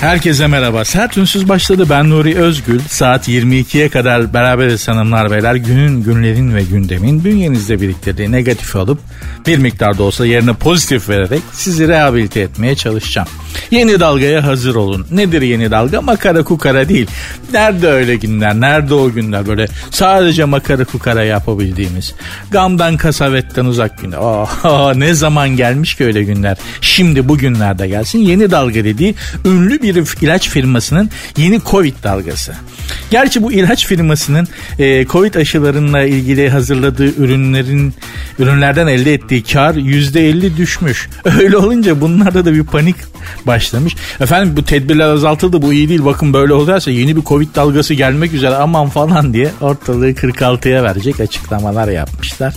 Herkese merhaba. Sert Ünsüz başladı. Ben Nuri Özgül. Saat 22'ye kadar beraberiz hanımlar beyler. Günün, günlerin ve gündemin bünyenizde biriktirdiği negatifi alıp bir miktar da olsa yerine pozitif vererek sizi rehabilite etmeye çalışacağım. Yeni dalgaya hazır olun. Nedir yeni dalga? Makara kukara değil. Nerede öyle günler? Nerede o günler? Böyle sadece makara kukara yapabildiğimiz. Gamdan kasavetten uzak günler. Oh, ne zaman gelmiş ki öyle günler? Şimdi bugünlerde gelsin. Yeni dalga dediği ünlü bir ilaç firmasının yeni Covid dalgası. Gerçi bu ilaç firmasının e, Covid aşılarıyla ilgili hazırladığı ürünlerin ürünlerden elde ettiği kar %50 düşmüş. Öyle olunca bunlarda da bir panik başlamış. Efendim bu tedbirler azaltıldı bu iyi değil bakın böyle oluyorsa yeni bir Covid dalgası gelmek üzere aman falan diye ortalığı 46'ya verecek açıklamalar yapmışlar.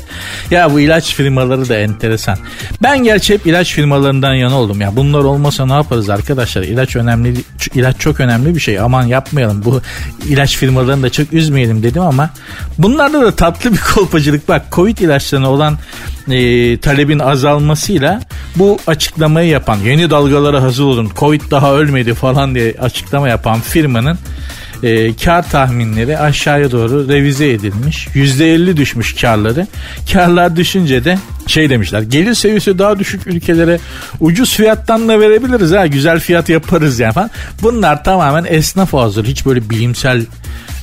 Ya bu ilaç firmaları da enteresan. Ben gerçi hep ilaç firmalarından yana oldum. Ya bunlar olmasa ne yaparız arkadaşlar? İlaç önemli, ilaç çok önemli bir şey. Aman yapmayalım bu ilaç firmalarını da çok üzmeyelim dedim ama bunlarda da tatlı bir kolpacılık. Bak Covid ilaçlarına olan e, talebin azalmasıyla bu açıklamayı yapan yeni dalgalara hazır olun Covid daha ölmedi falan diye açıklama yapan firmanın e, kar tahminleri aşağıya doğru revize edilmiş. %50 düşmüş karları. Karlar düşünce de şey demişler. Gelir seviyesi daha düşük ülkelere ucuz fiyattan da verebiliriz ha. Güzel fiyat yaparız yani falan. Bunlar tamamen esnaf hazır. Hiç böyle bilimsel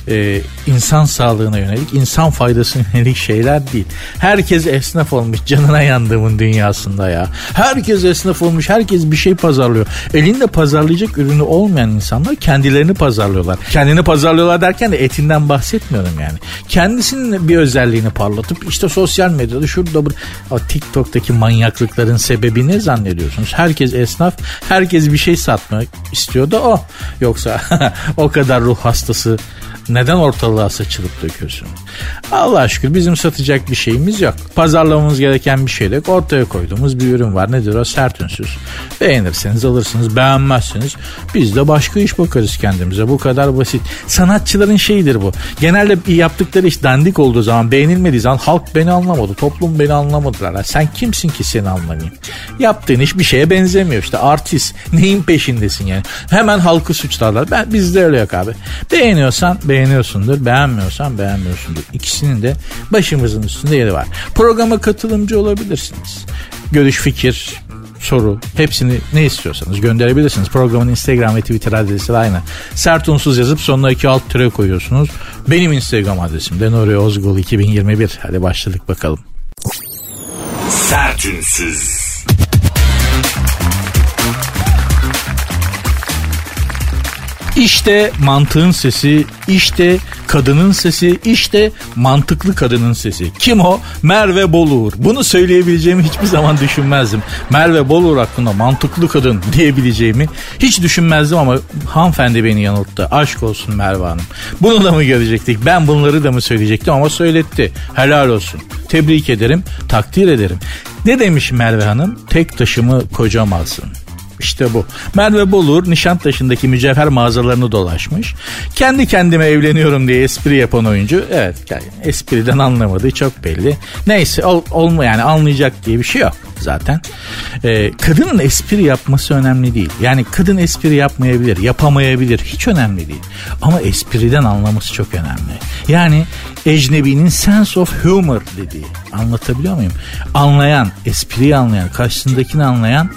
e, insan sağlığına yönelik, insan faydasına yönelik şeyler değil. Herkes esnaf olmuş canına yandığımın dünyasında ya. Herkes esnaf olmuş, herkes bir şey pazarlıyor. Elinde pazarlayacak ürünü olmayan insanlar kendilerini pazarlıyorlar. Kendini pazarlıyorlar derken de etinden bahsetmiyorum yani. Kendisinin bir özelliğini parlatıp işte sosyal medyada şurada bu TikTok'taki manyaklıkların sebebi ne zannediyorsunuz? Herkes esnaf, herkes bir şey satmak istiyor da o. Yoksa o kadar ruh hastası neden ortalığa saçılıp döküyorsun? Allah şükür bizim satacak bir şeyimiz yok. Pazarlamamız gereken bir şey yok. Ortaya koyduğumuz bir ürün var. Nedir o? Sert ünsüz. Beğenirseniz alırsınız. Beğenmezseniz biz de başka iş bakarız kendimize. Bu kadar basit. Sanatçıların şeyidir bu. Genelde yaptıkları iş dandik olduğu zaman beğenilmediği zaman halk beni anlamadı. Toplum beni anlamadılar. Sen kimsin ki seni anlamayayım? Yaptığın iş bir şeye benzemiyor. İşte artist. Neyin peşindesin yani? Hemen halkı suçlarlar. Ben bizde öyle yok abi. Beğeniyorsan beğen beğeniyorsundur. Beğenmiyorsan beğenmiyorsundur. İkisinin de başımızın üstünde yeri var. Programa katılımcı olabilirsiniz. Görüş, fikir, soru hepsini ne istiyorsanız gönderebilirsiniz. Programın Instagram ve Twitter adresi de aynı. Sert unsuz yazıp sonuna iki alt türe koyuyorsunuz. Benim Instagram adresim de Nuri Ozgul 2021. Hadi başladık bakalım. Sertünsüz. İşte mantığın sesi, işte kadının sesi, işte mantıklı kadının sesi. Kim o? Merve Boluğur. Bunu söyleyebileceğimi hiçbir zaman düşünmezdim. Merve Boluğur hakkında mantıklı kadın diyebileceğimi hiç düşünmezdim ama hanımefendi beni yanılttı. Aşk olsun Merve Hanım. Bunu da mı görecektik? Ben bunları da mı söyleyecektim ama söyletti. Helal olsun. Tebrik ederim, takdir ederim. Ne demiş Merve Hanım? Tek taşımı kocam alsın. İşte bu. Merve Bolur Nişantaşı'ndaki mücevher mağazalarını dolaşmış. Kendi kendime evleniyorum diye espri yapan oyuncu. Evet yani espriden anlamadığı çok belli. Neyse ol, olma yani anlayacak diye bir şey yok zaten. Ee, kadının espri yapması önemli değil. Yani kadın espri yapmayabilir, yapamayabilir. Hiç önemli değil. Ama espriden anlaması çok önemli. Yani ecnebinin sense of humor dediği. Anlatabiliyor muyum? Anlayan, espriyi anlayan, karşısındakini anlayan,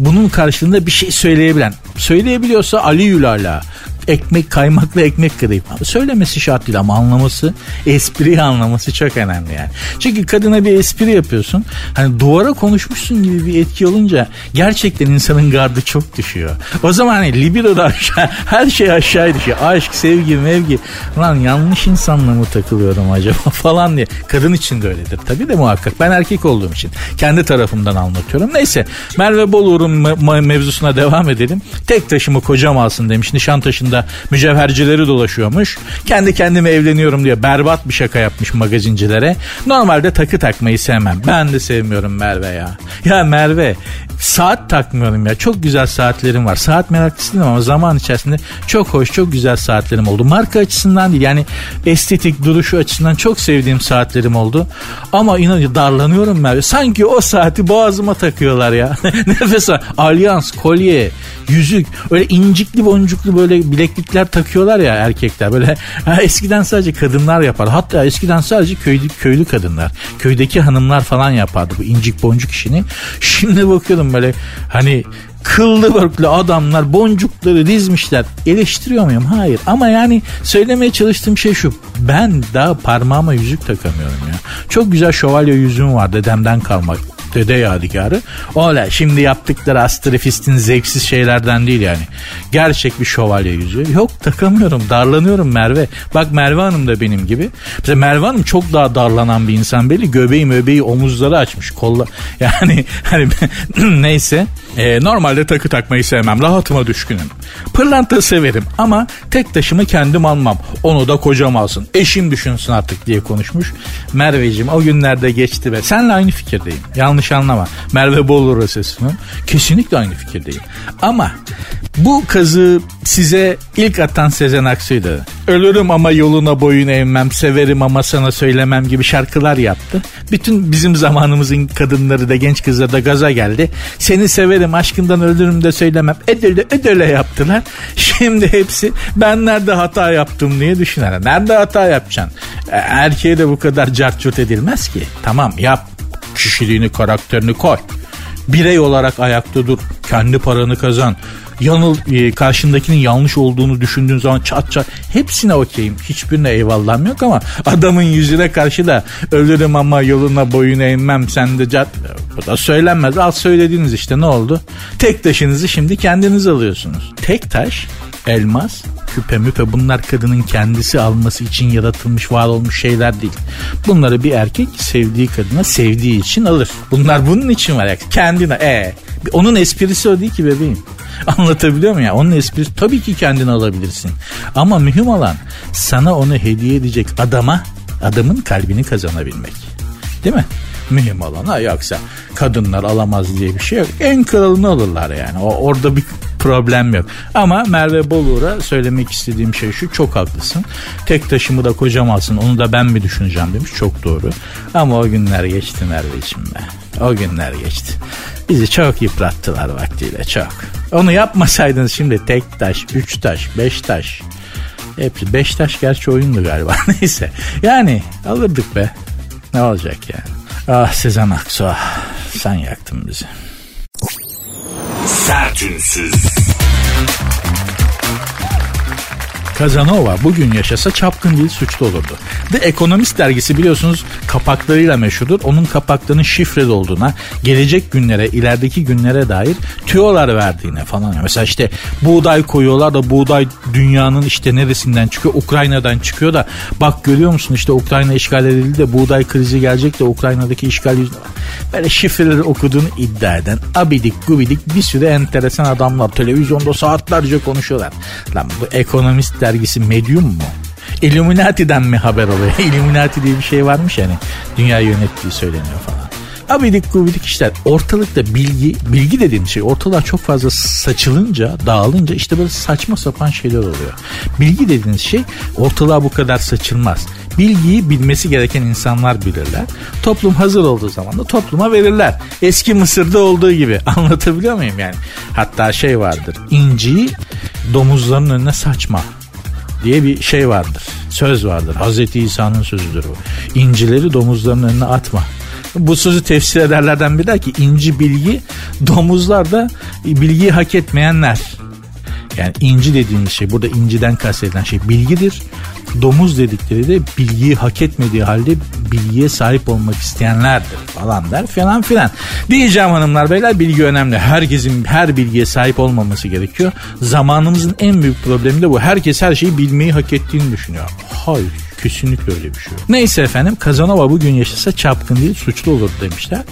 bunun karşılığında bir şey söyleyebilen. Söyleyebiliyorsa Ali Yülala ekmek kaymaklı ekmek kırayım. Söylemesi şart değil ama anlaması, espriyi anlaması çok önemli yani. Çünkü kadına bir espri yapıyorsun. Hani duvara konuşmuşsun gibi bir etki olunca gerçekten insanın gardı çok düşüyor. O zaman hani libido da aşağı, her şey aşağı düşüyor. Aşk, sevgi, mevgi. Lan yanlış insanla mı takılıyorum acaba falan diye. Kadın için de öyledir. Tabii de muhakkak. Ben erkek olduğum için. Kendi tarafımdan anlatıyorum. Neyse Merve Bolur'un me- mevzusuna devam edelim. Tek taşımı kocam alsın demiş. Nişantaşı'nda başında mücevhercileri dolaşıyormuş. Kendi kendime evleniyorum diye berbat bir şaka yapmış magazincilere. Normalde takı takmayı sevmem. Ben de sevmiyorum Merve ya. Ya Merve saat takmıyorum ya. Çok güzel saatlerim var. Saat meraklısıyım ama zaman içerisinde çok hoş, çok güzel saatlerim oldu. Marka açısından değil yani estetik duruşu açısından çok sevdiğim saatlerim oldu. Ama inan darlanıyorum Merve. Sanki o saati boğazıma takıyorlar ya. Nefes al. Alyans, kolye, yüzük. Öyle incikli boncuklu böyle bileklikler takıyorlar ya erkekler. Böyle eskiden sadece kadınlar yapar. Hatta eskiden sadece köylü, köylü kadınlar. Köydeki hanımlar falan yapardı bu incik boncuk işini. Şimdi bakıyorum böyle hani kıllı börklü adamlar boncukları dizmişler. Eleştiriyor muyum? Hayır. Ama yani söylemeye çalıştığım şey şu. Ben daha parmağıma yüzük takamıyorum ya. Çok güzel şövalye yüzüğüm var dedemden kalmak dede yadigarı. Ola şimdi yaptıkları astrofistin zevksiz şeylerden değil yani. Gerçek bir şövalye yüzüğü. Yok takamıyorum darlanıyorum Merve. Bak Merve Hanım da benim gibi. Mesela Merve Hanım çok daha darlanan bir insan belli. Göbeği möbeği omuzları açmış. Kolla yani hani neyse. Ee, normalde takı takmayı sevmem. Rahatıma düşkünüm. Pırlanta severim ama tek taşımı kendim almam. Onu da kocam alsın. Eşim düşünsün artık diye konuşmuş. Merveciğim o günlerde geçti ve senle aynı fikirdeyim. Yanlış anlama. Merve Bolu sesini. Kesinlikle aynı fikirdeyim. Ama bu kazı size ilk atan Sezen Aksu'ydu. Ölürüm ama yoluna boyun eğmem, severim ama sana söylemem gibi şarkılar yaptı. Bütün bizim zamanımızın kadınları da genç kızları da gaza geldi. Seni severim aşkından ölürüm de söylemem. Ödele ödele yaptılar. Şimdi hepsi ben nerede hata yaptım diye düşüner. Nerede hata yapacaksın? E, erkeğe de bu kadar cartçut edilmez ki. Tamam yap kişiliğini karakterini koy. Birey olarak ayakta dur. Kendi paranı kazan yanıl e, karşındakinin yanlış olduğunu düşündüğün zaman çat çat hepsine okeyim. Hiçbirine eyvallahım yok ama adamın yüzüne karşı da ölürüm ama yoluna boyun eğmem sen de cat bu da söylenmez. Al söylediğiniz işte ne oldu? Tek taşınızı şimdi kendiniz alıyorsunuz. Tek taş elmas, küpe müpe bunlar kadının kendisi alması için yaratılmış var olmuş şeyler değil. Bunları bir erkek sevdiği kadına sevdiği için alır. Bunlar bunun için var. Kendine e onun esprisi o değil ki bebeğim. Anlatabiliyor muyum ya? Onun esprisi tabii ki kendini alabilirsin. Ama mühim olan sana onu hediye edecek adama adamın kalbini kazanabilmek. Değil mi? Mühim olan ha yoksa kadınlar alamaz diye bir şey yok. En kralını alırlar yani. O, orada bir problem yok. Ama Merve Bolur'a söylemek istediğim şey şu çok haklısın. Tek taşımı da kocam alsın onu da ben mi düşüneceğim demiş çok doğru. Ama o günler geçti Merveciğim be. O günler geçti. Bizi çok yıprattılar vaktiyle çok. Onu yapmasaydınız şimdi tek taş, üç taş, beş taş. Hepsi beş taş gerçi oyundu galiba. Neyse. Yani alırdık be. Ne olacak yani. Ah Sezen Aksu ah. Sen yaktın bizi. Sertünsüz. Kazanova bugün yaşasa çapkın değil suçlu olurdu. The Economist dergisi biliyorsunuz kapaklarıyla meşhurdur. Onun kapaklarının şifreli olduğuna, gelecek günlere, ilerideki günlere dair tüyolar verdiğine falan. Mesela işte buğday koyuyorlar da buğday dünyanın işte neresinden çıkıyor? Ukrayna'dan çıkıyor da bak görüyor musun işte Ukrayna işgal edildi de buğday krizi gelecek de Ukrayna'daki işgal yüzünden. Böyle şifreleri okuduğunu iddia eden abidik gubidik bir sürü enteresan adamlar televizyonda saatlerce konuşuyorlar. Lan bu Economist dergisi Medium mu? Illuminati'den mi haber oluyor? Illuminati diye bir şey varmış yani. Dünya yönettiği söyleniyor falan. Abidik gubidik işler. Ortalıkta bilgi, bilgi dediğim şey ortalığa çok fazla saçılınca, dağılınca işte böyle saçma sapan şeyler oluyor. Bilgi dediğiniz şey ortalığa bu kadar saçılmaz. Bilgiyi bilmesi gereken insanlar bilirler. Toplum hazır olduğu zaman da topluma verirler. Eski Mısır'da olduğu gibi. Anlatabiliyor muyum yani? Hatta şey vardır. İnciyi domuzların önüne saçma diye bir şey vardır. Söz vardır. Hazreti İsa'nın sözüdür bu. İncileri domuzların önüne atma. Bu sözü tefsir ederlerden biri der ki inci bilgi domuzlar da bilgiyi hak etmeyenler. Yani inci dediğimiz şey burada inciden kastedilen şey bilgidir. Domuz dedikleri de bilgiyi hak etmediği halde bilgiye sahip olmak isteyenlerdir falan der falan filan. Diyeceğim hanımlar beyler bilgi önemli. Herkesin her bilgiye sahip olmaması gerekiyor. Zamanımızın en büyük problemi de bu. Herkes her şeyi bilmeyi hak ettiğini düşünüyor. Hayır Kesinlikle öyle bir şey yok. Neyse efendim Kazanova bugün yaşasa çapkın değil suçlu olur demişler.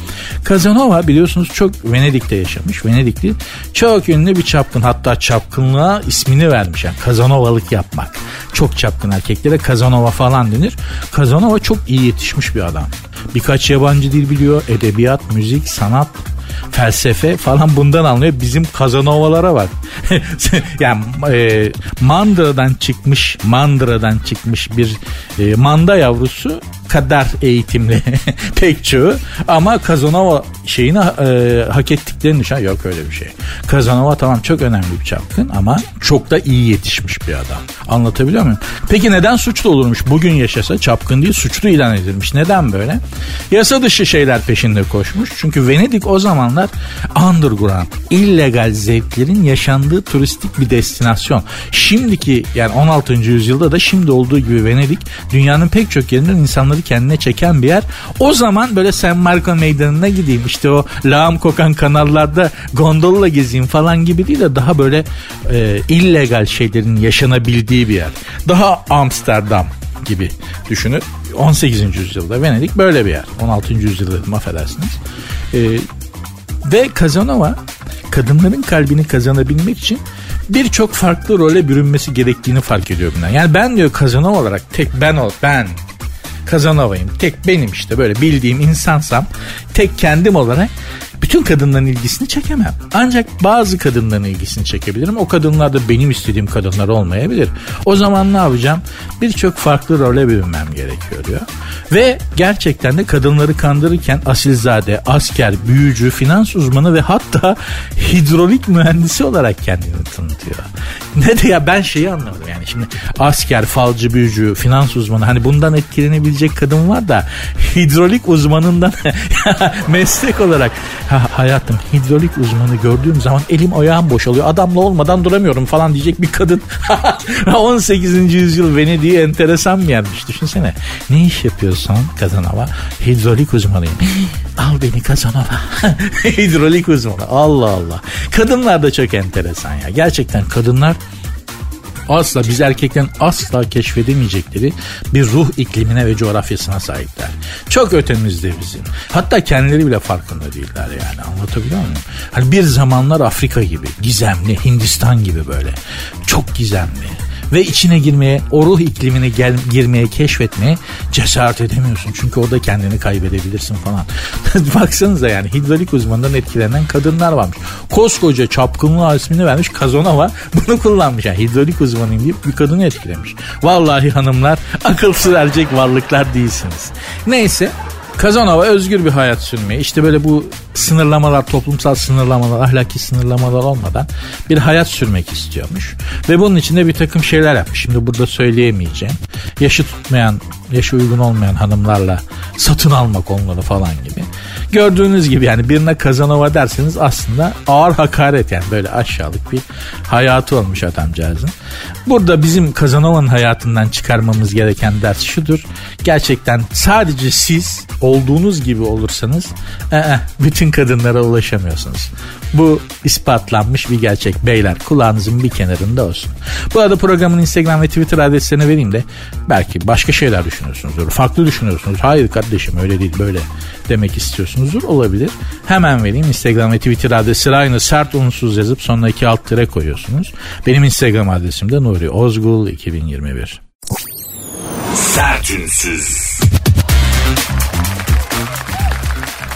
Kazanova biliyorsunuz çok Venedik'te yaşamış. Venedikli çok ünlü bir çapkın. Hatta çapkınlığa ismini vermiş. Yani Kazanovalık yapmak. Çok çapkın erkeklere Kazanova falan denir. Kazanova çok iyi yetişmiş bir adam. Birkaç yabancı dil biliyor. Edebiyat, müzik, sanat, felsefe falan bundan anlıyor. Bizim Kazanovalara bak. yani e, Mandıra'dan çıkmış, Mandıra'dan çıkmış bir e, manda yavrusu kadar eğitimli pek çoğu ama Kazanova şeyini e, hak ettiklerini düşün. Yok öyle bir şey. Kazanova tamam çok önemli bir çapkın ama çok da iyi yetişmiş bir adam. Anlatabiliyor muyum? Peki neden suçlu olurmuş? Bugün yaşasa çapkın değil suçlu ilan edilmiş. Neden böyle? Yasa dışı şeyler peşinde koşmuş. Çünkü Venedik o zamanlar underground, illegal zevklerin yaşandığı turistik bir destinasyon. Şimdiki yani 16. yüzyılda da şimdi olduğu gibi Venedik dünyanın pek çok yerinden insanları kendine çeken bir yer. O zaman böyle San Marco meydanına gideyim işte o lağım kokan kanallarda gondolla gezeyim falan gibi değil de daha böyle e, illegal şeylerin yaşanabildiği bir yer. Daha Amsterdam gibi düşünün. 18. yüzyılda Venedik böyle bir yer. 16. yüzyılda dedim affedersiniz. E, ve Kazanova kadınların kalbini kazanabilmek için birçok farklı role bürünmesi gerektiğini fark ediyor bundan. Yani ben diyor Kazanova olarak tek ben ol ben Kazanova'yım. Tek benim işte böyle bildiğim insansam tek kendim olarak bütün kadınların ilgisini çekemem. Ancak bazı kadınların ilgisini çekebilirim. O kadınlar da benim istediğim kadınlar olmayabilir. O zaman ne yapacağım? Birçok farklı role bürünmem gerekiyor diyor. Ve gerçekten de kadınları kandırırken asilzade, asker, büyücü, finans uzmanı ve hatta hidrolik mühendisi olarak kendini tanıtıyor. Ne de ya ben şeyi anlamadım yani şimdi asker, falcı, büyücü, finans uzmanı hani bundan etkilenebilecek kadın var da hidrolik uzmanından meslek olarak ha, hayatım hidrolik uzmanı gördüğüm zaman elim ayağım boşalıyor. Adamla olmadan duramıyorum falan diyecek bir kadın. 18. yüzyıl Venedik'i enteresan bir yermiş. Düşünsene ne iş yapıyorsun Kazanova hidrolik uzmanıyım. Al beni Kazanova hidrolik uzmanı. Allah Allah. Kadınlar da çok enteresan ya. Gerçekten kadınlar asla biz erkeklerin asla keşfedemeyecekleri bir ruh iklimine ve coğrafyasına sahipler. Çok ötemizde bizim. Hatta kendileri bile farkında değiller yani anlatabiliyor muyum? Hani bir zamanlar Afrika gibi gizemli, Hindistan gibi böyle çok gizemli ve içine girmeye, o ruh iklimine gel, girmeye, keşfetmeye cesaret edemiyorsun. Çünkü orada kendini kaybedebilirsin falan. Baksanıza yani hidrolik uzmanından etkilenen kadınlar varmış. Koskoca çapkınlığa ismini vermiş Kazonova bunu kullanmış. Yani hidrolik uzmanıyım deyip bir kadını etkilemiş. Vallahi hanımlar akılsız ercek varlıklar değilsiniz. Neyse Kazanova özgür bir hayat sürmeyi işte böyle bu sınırlamalar toplumsal sınırlamalar ahlaki sınırlamalar olmadan bir hayat sürmek istiyormuş. Ve bunun için de bir takım şeyler yapmış. Şimdi burada söyleyemeyeceğim. Yaşı tutmayan, yaşı uygun olmayan hanımlarla satın almak onları falan gibi. Gördüğünüz gibi yani birine Kazanova derseniz aslında ağır hakaret yani böyle aşağılık bir hayatı olmuş adamcağızın. Burada bizim Kazanova'nın hayatından çıkarmamız gereken ders şudur. Gerçekten sadece siz olduğunuz gibi olursanız ee, bütün kadınlara ulaşamıyorsunuz. Bu ispatlanmış bir gerçek. Beyler kulağınızın bir kenarında olsun. Bu arada programın Instagram ve Twitter adreslerini vereyim de belki başka şeyler düşünüyorsunuzdur. Farklı düşünüyorsunuz. Hayır kardeşim öyle değil böyle demek istiyorsunuzdur. Olabilir. Hemen vereyim. Instagram ve Twitter adresi aynı sert unsuz yazıp sonuna iki alt tire koyuyorsunuz. Benim Instagram adresim de Nuri Ozgul 2021. Sertünsüz.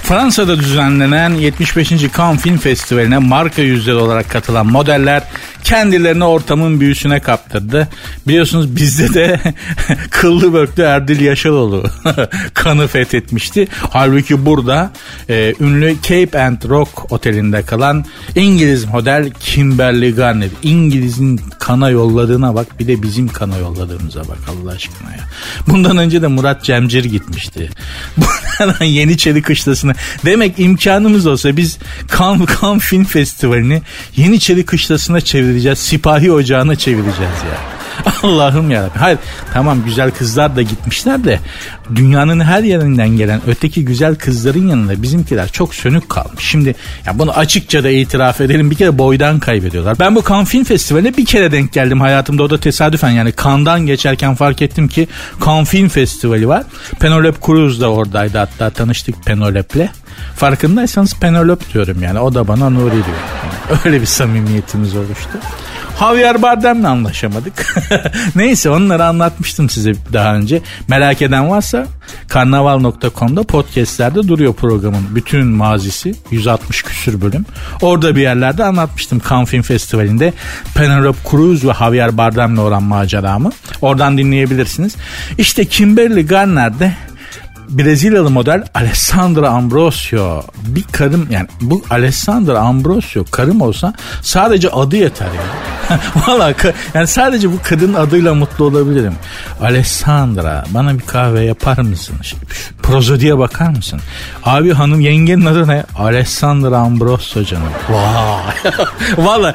Fransa'da düzenlenen 75. Cannes Film Festivali'ne marka yüzleri olarak katılan modeller kendilerini ortamın büyüsüne kaptırdı. Biliyorsunuz bizde de kıllı böklü Erdil Yaşaloğlu kanı fethetmişti. Halbuki burada e, ünlü Cape and Rock otelinde kalan İngiliz model Kimberly Garner. İngiliz'in kana yolladığına bak bir de bizim kana yolladığımıza bak Allah aşkına ya. Bundan önce de Murat Cemcir gitmişti. Yeniçeri Kışlası'na. Demek imkanımız olsa biz Kan, Kan Film Festivali'ni Yeniçeri Kışlası'na çevireceğiz. Sipahi ocağına çevireceğiz ya. Allah'ım ya. Hayır tamam güzel kızlar da gitmişler de dünyanın her yerinden gelen öteki güzel kızların yanında bizimkiler çok sönük kalmış. Şimdi ya bunu açıkça da itiraf edelim bir kere boydan kaybediyorlar. Ben bu Cannes Film Festivali'ne bir kere denk geldim hayatımda o da tesadüfen yani Cannes'dan geçerken fark ettim ki Cannes Film Festivali var. Penelope Cruz da oradaydı hatta tanıştık Penelope'le. Farkındaysanız Penelope diyorum yani o da bana Nuri diyor. Öyle bir samimiyetimiz oluştu. Javier Bardem'le anlaşamadık. Neyse onları anlatmıştım size daha önce. Merak eden varsa karnaval.com'da podcastlerde duruyor programın bütün mazisi. 160 küsür bölüm. Orada bir yerlerde anlatmıştım Cannes Film Festivali'nde Penelope Cruz ve Javier Bardem'le olan maceramı. Oradan dinleyebilirsiniz. İşte Kimberly Garner de Brezilyalı model Alessandra Ambrosio bir karım yani bu Alessandra Ambrosio karım olsa sadece adı yeter ya. Valla yani sadece bu kadının adıyla mutlu olabilirim. Alessandra bana bir kahve yapar mısın? Prozodiye bakar mısın? Abi hanım yengenin adı ne? Alessandra Ambrosio canım. Vay. Valla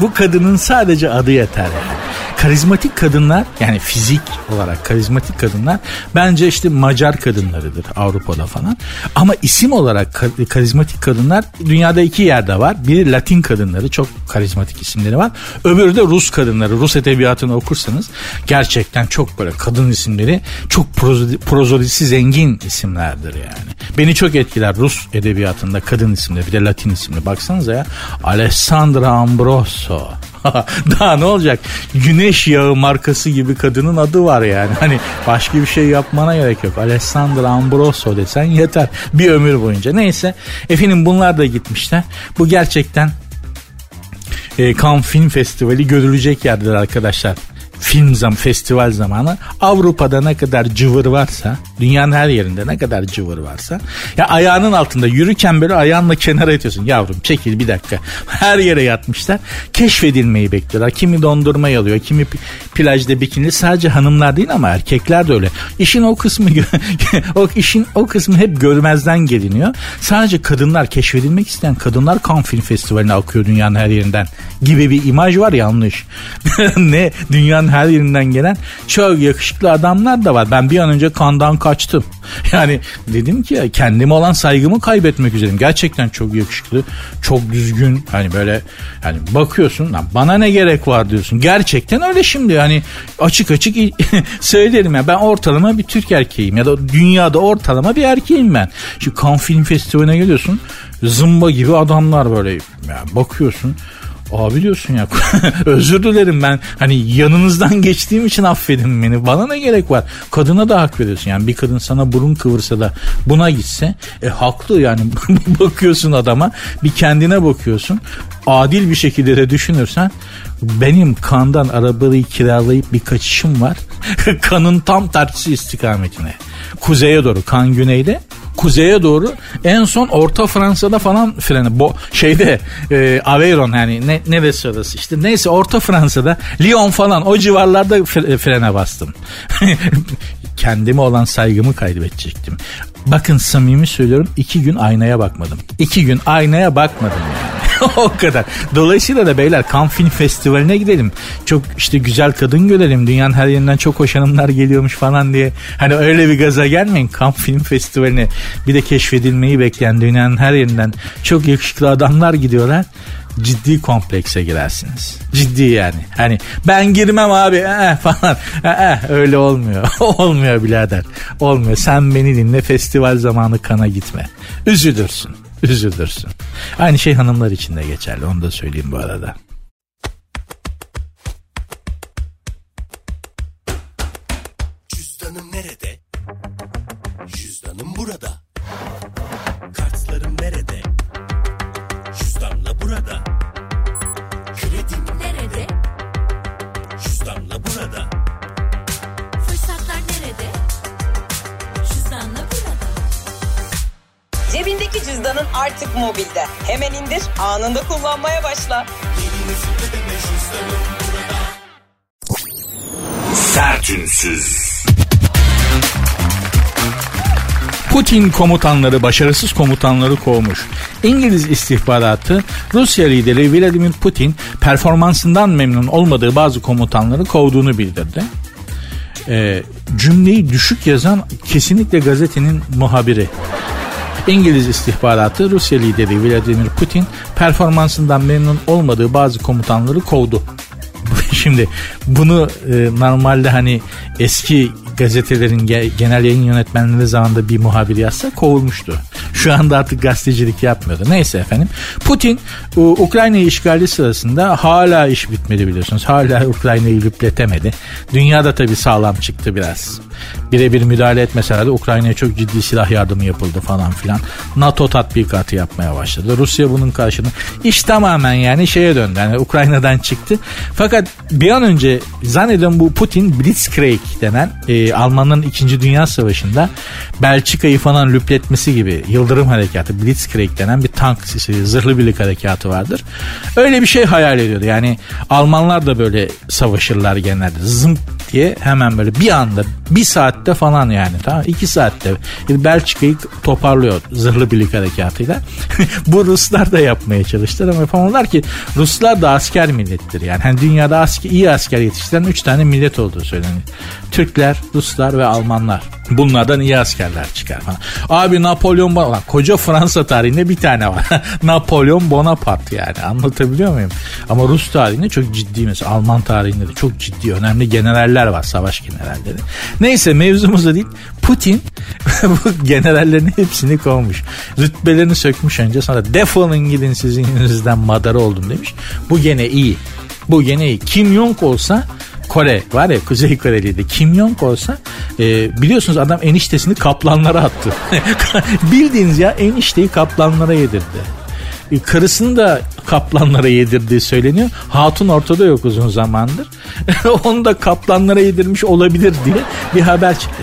bu kadının sadece adı yeter yani karizmatik kadınlar yani fizik olarak karizmatik kadınlar bence işte Macar kadınlarıdır Avrupa'da falan. Ama isim olarak karizmatik kadınlar dünyada iki yerde var. Biri Latin kadınları çok karizmatik isimleri var. Öbürü de Rus kadınları. Rus edebiyatını okursanız gerçekten çok böyle kadın isimleri çok prozodisi zengin isimlerdir yani. Beni çok etkiler Rus edebiyatında kadın isimleri bir de Latin isimli. Baksanıza ya Alessandra Ambroso. Daha ne olacak? Güneş yağı markası gibi kadının adı var yani. Hani başka bir şey yapmana gerek yok. Alessandra Ambroso desen yeter. Bir ömür boyunca. Neyse. Efendim bunlar da gitmişler. Bu gerçekten e, Cannes Film Festivali görülecek yerdir arkadaşlar film zam festival zamanı Avrupa'da ne kadar cıvır varsa dünyanın her yerinde ne kadar cıvır varsa ya ayağının altında yürürken böyle ayağınla kenara itiyorsun. Yavrum çekil bir dakika. Her yere yatmışlar. Keşfedilmeyi bekliyorlar. Kimi dondurma alıyor kimi plajda bikini. Sadece hanımlar değil ama erkekler de öyle. İşin o kısmı o işin o kısmı hep görmezden geliniyor. Sadece kadınlar keşfedilmek isteyen kadınlar Cannes Film Festivali'ne akıyor dünyanın her yerinden gibi bir imaj var yanlış. Ne? Dünyanın her yerinden gelen çok yakışıklı adamlar da var. Ben bir an önce kandan kaçtım. Yani dedim ki kendime olan saygımı kaybetmek üzereyim. Gerçekten çok yakışıklı, çok düzgün. Hani böyle hani bakıyorsun lan bana ne gerek var diyorsun. Gerçekten öyle şimdi yani açık açık söylerim ya ben ortalama bir Türk erkeğim ya da dünyada ortalama bir erkeğim ben. Şu Cannes Film Festivali'ne geliyorsun zımba gibi adamlar böyle ya bakıyorsun Abi diyorsun ya özür dilerim ben hani yanınızdan geçtiğim için affedin beni. Bana ne gerek var? Kadına da hak veriyorsun. Yani bir kadın sana burun kıvırsa da buna gitse e haklı yani bakıyorsun adama bir kendine bakıyorsun. Adil bir şekilde de düşünürsen benim kandan arabayı kiralayıp bir kaçışım var. Kanın tam tersi istikametine. Kuzeye doğru kan güneyde kuzeye doğru en son Orta Fransa'da falan freni bo şeyde e, Aveyron yani ne neresi orası işte neyse Orta Fransa'da Lyon falan o civarlarda frene bastım. Kendime olan saygımı kaybedecektim. Bakın samimi söylüyorum iki gün aynaya bakmadım. İki gün aynaya bakmadım yani. o kadar. Dolayısıyla da beyler Cannes Film Festivali'ne gidelim. Çok işte güzel kadın görelim. Dünyanın her yerinden çok hoş hanımlar geliyormuş falan diye. Hani öyle bir gaza gelmeyin Cannes Film Festivali'ne. Bir de keşfedilmeyi bekleyen dünyanın her yerinden çok yakışıklı adamlar gidiyorlar ciddi komplekse girersiniz. Ciddi yani. Hani ben girmem abi eh, falan. Eh, öyle olmuyor. olmuyor birader. Olmuyor. Sen beni dinle festival zamanı kana gitme. Üzülürsün. Üzülürsün. Aynı şey hanımlar için de geçerli. Onu da söyleyeyim bu arada. Putin komutanları, başarısız komutanları kovmuş. İngiliz istihbaratı Rusya lideri Vladimir Putin performansından memnun olmadığı bazı komutanları kovduğunu bildirdi. Ee, cümleyi düşük yazan kesinlikle gazetenin muhabiri. İngiliz istihbaratı Rusya lideri Vladimir Putin performansından memnun olmadığı bazı komutanları kovdu. Şimdi bunu e, normalde hani eski gazetelerin genel yayın yönetmenleri zamanında bir muhabir yazsa kovulmuştu. Şu anda artık gazetecilik yapmıyordu. Neyse efendim. Putin Ukrayna'yı işgali sırasında hala iş bitmedi biliyorsunuz. Hala Ukrayna'yı lüpletemedi. Dünyada tabii sağlam çıktı biraz. Birebir müdahale etmeseler de Ukrayna'ya çok ciddi silah yardımı yapıldı falan filan. NATO tatbikatı yapmaya başladı. Rusya bunun karşılığında iş tamamen yani şeye döndü. Yani Ukrayna'dan çıktı. Fakat bir an önce zannediyorum bu Putin Blitzkrieg denen e, Almanların 2. Dünya Savaşı'nda Belçika'yı falan lüpletmesi gibi Yıldırım Harekatı Blitzkrieg denen bir tank zırhlı birlik harekatı vardır. Öyle bir şey hayal ediyordu. Yani Almanlar da böyle savaşırlar genelde. Zımp diye hemen böyle bir anda bir saatte falan yani tamam iki saatte Belçika'yı toparlıyor zırhlı birlik harekatıyla. Bu Ruslar da yapmaya çalıştılar ama yapamadılar ki Ruslar da asker millettir yani. Hani dünyada asker, iyi asker yetiştiren üç tane millet olduğu söyleniyor. Türkler, Ruslar ve Almanlar. Bunlardan iyi askerler çıkar falan. Abi Napolyon Koca Fransa tarihinde bir tane var. Napolyon Bonaparte yani anlatabiliyor muyum? Ama Rus tarihinde çok ciddi mesela Alman tarihinde de çok ciddi önemli generaller var savaş generalleri. Neyse mevzumuz değil. Putin bu generallerin hepsini kovmuş. Rütbelerini sökmüş önce sonra defolun gidin sizin yüzünüzden madara oldum demiş. Bu gene iyi. Bu gene iyi. Kim Jong olsa Kore var ya Kuzey Koreliydi. Kim Jong olsa e, biliyorsunuz adam eniştesini kaplanlara attı. Bildiğiniz ya enişteyi kaplanlara yedirdi. E, karısını da kaplanlara yedirdiği söyleniyor. Hatun ortada yok uzun zamandır. Onu da kaplanlara yedirmiş olabilir diye bir haber çıktı.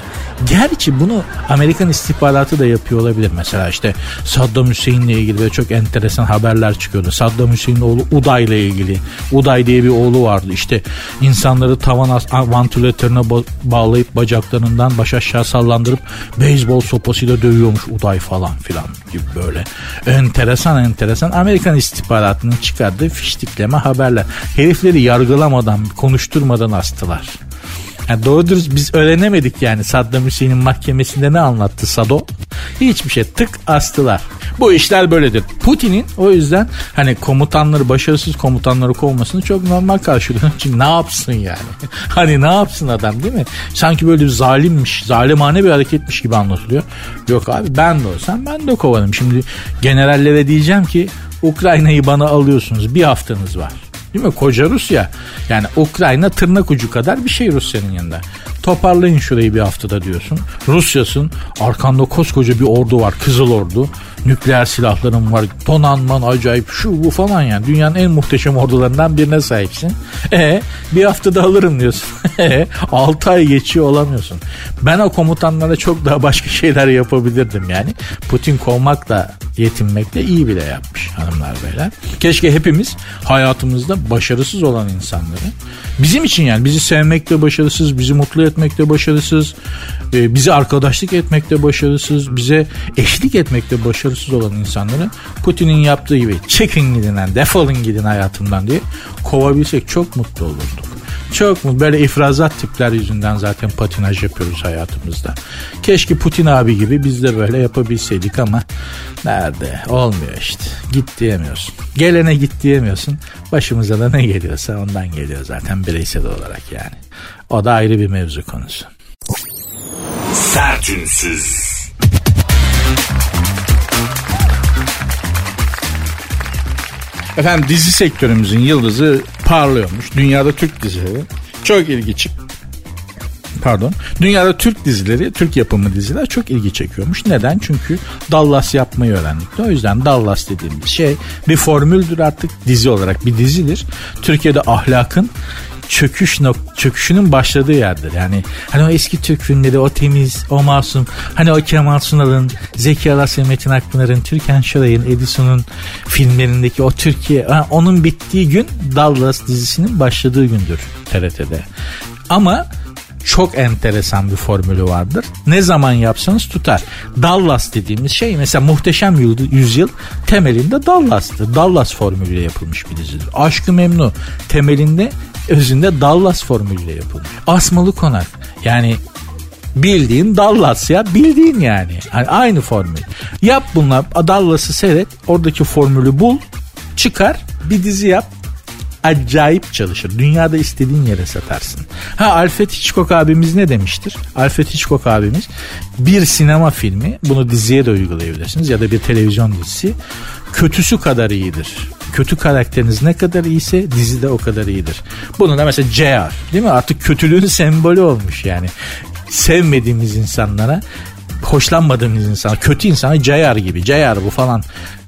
Gerçi bunu Amerikan istihbaratı da yapıyor olabilir. Mesela işte Saddam Hüseyin'le ilgili böyle çok enteresan haberler çıkıyordu. Saddam Hüseyin'in oğlu Uday ile ilgili. Uday diye bir oğlu vardı. İşte insanları tavan vantilatörüne bağlayıp bacaklarından baş aşağı sallandırıp beyzbol sopasıyla dövüyormuş Uday falan filan gibi böyle. Enteresan enteresan Amerikan istihbaratının çıkardığı fiştikleme haberler. Herifleri yargılamadan, konuşturmadan astılar. Yani doğru dürüst biz öğrenemedik yani Saddam Hüseyin'in mahkemesinde ne anlattı Sado? Hiçbir şey tık astılar. Bu işler böyledir. Putin'in o yüzden hani komutanları başarısız komutanları kovmasını çok normal karşılıyor. Çünkü ne yapsın yani? hani ne yapsın adam değil mi? Sanki böyle bir zalimmiş, zalimane bir hareketmiş gibi anlatılıyor. Yok abi ben de olsam ben de kovanım. Şimdi generallere diyeceğim ki Ukrayna'yı bana alıyorsunuz bir haftanız var. Değil mi? Koca Rusya. Yani Ukrayna tırnak ucu kadar bir şey Rusya'nın yanında. Toparlayın şurayı bir haftada diyorsun. Rusya'sın. Arkanda koskoca bir ordu var. Kızıl Ordu. Nükleer silahların var. Donanman acayip şu bu falan yani. Dünyanın en muhteşem ordularından birine sahipsin. E bir haftada alırım diyorsun. E 6 ay geçiyor olamıyorsun. Ben o komutanlara çok daha başka şeyler yapabilirdim yani. Putin kovmakla yetinmekle iyi bile yapmış hanımlar beyler. Keşke hepimiz hayatımızda başarısız olan insanları bizim için yani bizi sevmekte başarısız, bizi mutlu etmekte başarısız, e, bize arkadaşlık etmekte başarısız, bize eşlik etmekte başarısız olan insanları Putin'in yaptığı gibi çekin gidin, defolun gidin hayatımdan diye kovabilsek çok mutlu olurduk. Çok mu? Böyle ifrazat tipler yüzünden zaten patinaj yapıyoruz hayatımızda. Keşke Putin abi gibi biz de böyle yapabilseydik ama nerede? Olmuyor işte. Git diyemiyorsun. Gelene git diyemiyorsun. Başımıza da ne geliyorsa ondan geliyor zaten bireysel olarak yani. O da ayrı bir mevzu konusu. Sertünsüz. Efendim dizi sektörümüzün yıldızı parlıyormuş. Dünyada Türk dizileri çok ilgi pardon. Dünyada Türk dizileri, Türk yapımı diziler çok ilgi çekiyormuş. Neden? Çünkü Dallas yapmayı öğrendik. O yüzden Dallas dediğimiz şey bir formüldür artık dizi olarak bir dizidir. Türkiye'de ahlakın çöküş nok çöküşünün başladığı yerdir. Yani hani o eski Türk filmleri o temiz, o masum, hani o Kemal Sunal'ın, Zeki Alasya, Metin Akpınar'ın, Türkan Şoray'ın, Edison'un filmlerindeki o Türkiye, onun bittiği gün Dallas dizisinin başladığı gündür TRT'de. Ama çok enteresan bir formülü vardır. Ne zaman yapsanız tutar. Dallas dediğimiz şey mesela muhteşem yüzyıl temelinde Dallas'tı. Dallas formülüyle yapılmış bir dizidir. Aşkı Memnu temelinde özünde Dallas formülüyle yapılmış. Asmalı Konak yani bildiğin Dallas ya bildiğin yani. yani aynı formül. Yap bunlar Dallas'ı seyret oradaki formülü bul çıkar bir dizi yap acayip çalışır. Dünyada istediğin yere satarsın. Ha Alfred Hitchcock abimiz ne demiştir? Alfred Hitchcock abimiz bir sinema filmi bunu diziye de uygulayabilirsiniz ya da bir televizyon dizisi kötüsü kadar iyidir. Kötü karakteriniz ne kadar iyiyse dizi de o kadar iyidir. Bunu da mesela JR değil mi? Artık kötülüğün sembolü olmuş yani. Sevmediğimiz insanlara hoşlanmadığımız insan, kötü insana Cayar gibi. Cayar bu falan.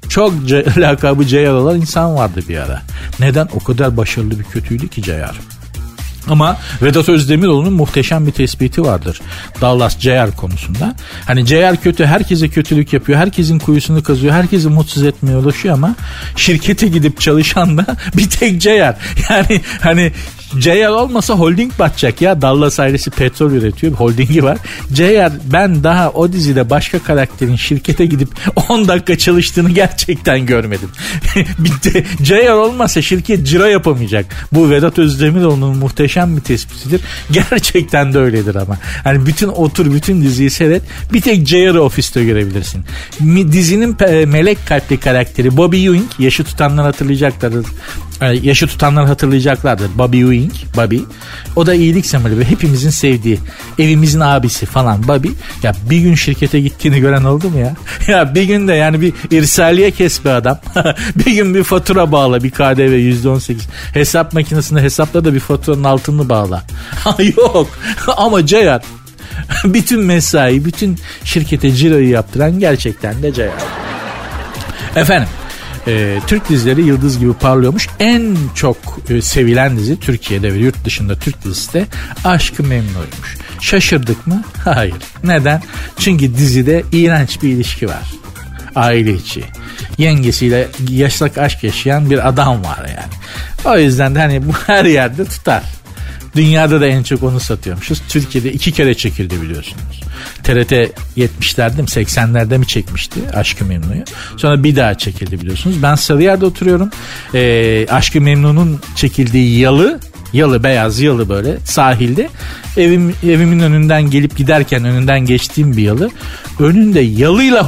Çok lakabı Cayar olan insan vardı bir ara. Neden? O kadar başarılı bir kötüydü ki Cayar. Ama Vedat Özdemiroğlu'nun muhteşem bir tespiti vardır. Dallas Ceyar konusunda. Hani Ceyar kötü, herkese kötülük yapıyor, herkesin kuyusunu kazıyor, herkesi mutsuz etmeye ulaşıyor ama şirkete gidip çalışan da bir tek Ceyar. Yani hani JR olmasa holding batacak ya. Dallas ailesi petrol üretiyor. Holdingi var. JR ben daha o dizide başka karakterin şirkete gidip 10 dakika çalıştığını gerçekten görmedim. Bitti. JR olmasa şirket ciro yapamayacak. Bu Vedat Özdemiroğlu'nun muhteşem bir tespitidir. Gerçekten de öyledir ama. Hani bütün otur bütün diziyi seyret. Bir tek JR'ı ofiste görebilirsin. Dizinin melek kalpli karakteri Bobby Ewing yaşı tutanlar hatırlayacaklardır. Yaşı tutanlar hatırlayacaklardır. Bobby Ewing Ewing, Bobby. O da iyilik sembolü ve hepimizin sevdiği evimizin abisi falan Bobby. Ya bir gün şirkete gittiğini gören oldu mu ya? ya bir gün de yani bir irsaliye kes bir adam. bir gün bir fatura bağla bir KDV %18. Hesap makinesinde hesapla da bir faturanın altını bağla. Yok ama Ceyhan bütün mesai, bütün şirkete ciroyu yaptıran gerçekten de Ceyhan. Efendim e, Türk dizileri yıldız gibi parlıyormuş. En çok e, sevilen dizi Türkiye'de ve yurt dışında Türk dizisi de Aşkı Memnu'ymuş. Şaşırdık mı? Hayır. Neden? Çünkü dizide iğrenç bir ilişki var. Aile içi. Yengesiyle yaşlak aşk yaşayan bir adam var yani. O yüzden de hani bu her yerde tutar. Dünyada da en çok onu satıyormuşuz. Türkiye'de iki kere çekildi biliyorsunuz. TRT 70'lerde mi 80'lerde mi çekmişti Aşkı Memnu'yu. Sonra bir daha çekildi biliyorsunuz. Ben Sarıyer'de oturuyorum. Ee, Aşkı Memnu'nun çekildiği yalı yalı beyaz yalı böyle sahilde evim evimin önünden gelip giderken önünden geçtiğim bir yalı önünde yalıyla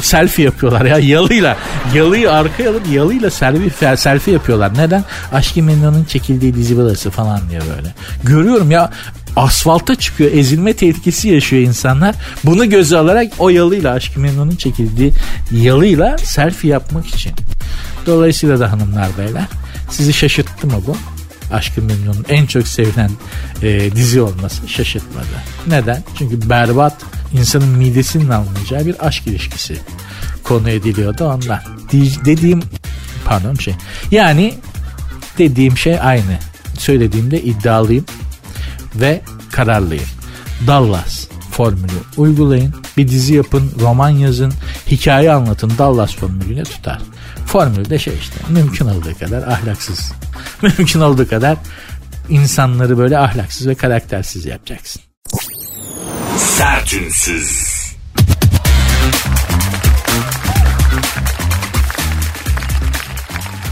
selfie yapıyorlar ya yalıyla yalıyı arkaya alıp yalıyla selfie selfie yapıyorlar neden Aşkı Memnu'nun çekildiği dizi burası falan diye böyle görüyorum ya asfalta çıkıyor ezilme tehlikesi yaşıyor insanlar. Bunu göze alarak o yalıyla Aşkı Memnun'un çekildiği yalıyla selfie yapmak için. Dolayısıyla da hanımlar beyler sizi şaşırttı mı bu? Aşkı Memnun'un en çok sevilen e, dizi olması şaşırtmadı. Neden? Çünkü berbat insanın midesinin almayacağı bir aşk ilişkisi konu ediliyordu ondan. Dediğim pardon şey. Yani dediğim şey aynı. Söylediğimde iddialıyım ve kararlıyım. Dallas formülü uygulayın. Bir dizi yapın, roman yazın, hikaye anlatın. Dallas formülüne tutar. Formül de şey işte mümkün olduğu kadar ahlaksız. mümkün olduğu kadar insanları böyle ahlaksız ve karaktersiz yapacaksın. Sertünsüz.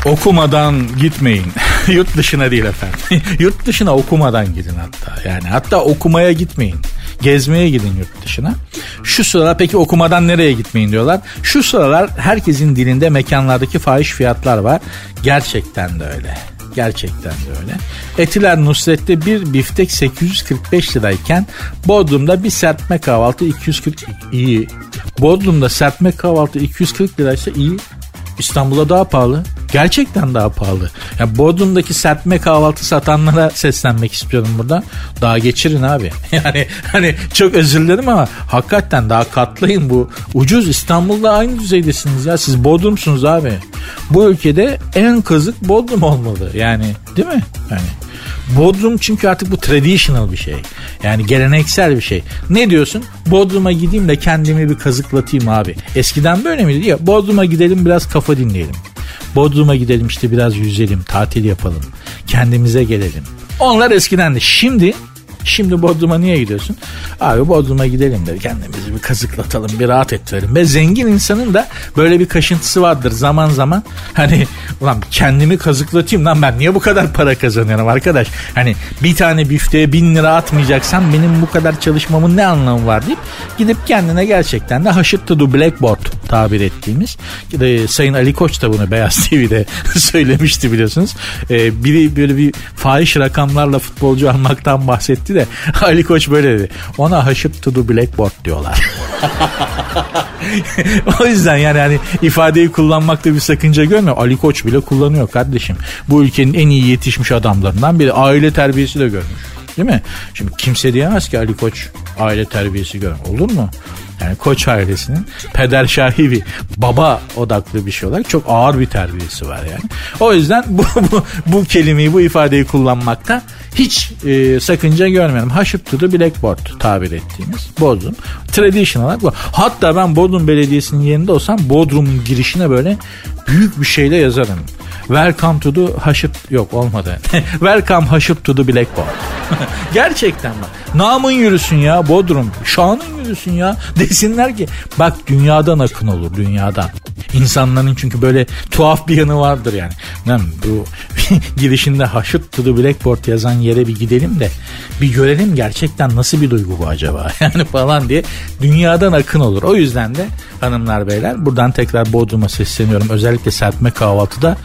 Okumadan gitmeyin. Yurt dışına değil efendim. yurt dışına okumadan gidin hatta. Yani hatta okumaya gitmeyin. Gezmeye gidin yurt dışına. Şu sıralar peki okumadan nereye gitmeyin diyorlar. Şu sıralar herkesin dilinde mekanlardaki fahiş fiyatlar var. Gerçekten de öyle. Gerçekten de öyle. Etiler Nusret'te bir biftek 845 lirayken Bodrum'da bir serpme kahvaltı 240 iyi. Bodrum'da serpme kahvaltı 240 liraysa iyi. İstanbul'a daha pahalı. Gerçekten daha pahalı. Ya Bodrum'daki serpme kahvaltı satanlara seslenmek istiyorum burada. Daha geçirin abi. Yani hani çok özür dilerim ama hakikaten daha katlayın bu. Ucuz İstanbul'da aynı düzeydesiniz ya. Siz Bodrum'sunuz abi. Bu ülkede en kazık Bodrum olmalı. Yani değil mi? Yani Bodrum çünkü artık bu traditional bir şey. Yani geleneksel bir şey. Ne diyorsun? Bodrum'a gideyim de kendimi bir kazıklatayım abi. Eskiden böyle miydi? Ya Bodrum'a gidelim biraz kafa dinleyelim. Bodrum'a gidelim işte biraz yüzelim, tatil yapalım. Kendimize gelelim. Onlar eskidendi. Şimdi Şimdi Bodrum'a niye gidiyorsun? Abi Bodrum'a gidelim dedi. Kendimizi bir kazıklatalım, bir rahat ettirelim. Ve zengin insanın da böyle bir kaşıntısı vardır zaman zaman. Hani ulan kendimi kazıklatayım lan ben niye bu kadar para kazanıyorum arkadaş? Hani bir tane bifteye bin lira atmayacaksan benim bu kadar çalışmamın ne anlamı var deyip gidip kendine gerçekten de haşırt to blackboard tabir ettiğimiz. E, Sayın Ali Koç da bunu Beyaz TV'de söylemişti biliyorsunuz. E, biri böyle bir fahiş rakamlarla futbolcu almaktan bahsetti de Ali Koç böyle dedi. Ona haşırt to blackboard diyorlar. o yüzden yani hani ifadeyi kullanmakta bir sakınca görmüyor. Ali Koç bile kullanıyor kardeşim. Bu ülkenin en iyi yetişmiş adamlarından biri. Aile terbiyesi de görmüş. Değil mi? Şimdi kimse diyemez ki Ali Koç aile terbiyesi gör. Olur mu? Yani Koç ailesinin peder şahi bir baba odaklı bir şey olarak çok ağır bir terbiyesi var yani. O yüzden bu, bu, bu kelimeyi bu ifadeyi kullanmakta hiç e, sakınca görmüyorum. Haşıp the blackboard tabir ettiğimiz Bodrum. Traditional olarak bu. Hatta ben Bodrum Belediyesi'nin yerinde olsam Bodrum'un girişine böyle büyük bir şeyle yazarım. Welcome to the Haşıp yok olmadı. Welcome Haşıp to the Blackboard. Gerçekten bak. Namın yürüsün ya Bodrum. Şanın yürüsün ya. Desinler ki bak dünyadan akın olur dünyadan. İnsanların çünkü böyle tuhaf bir yanı vardır yani. Lan bu girişinde haşırt to the blackboard yazan yere bir gidelim de bir görelim gerçekten nasıl bir duygu bu acaba yani falan diye dünyadan akın olur. O yüzden de hanımlar beyler buradan tekrar Bodrum'a sesleniyorum. Özellikle serpme kahvaltıda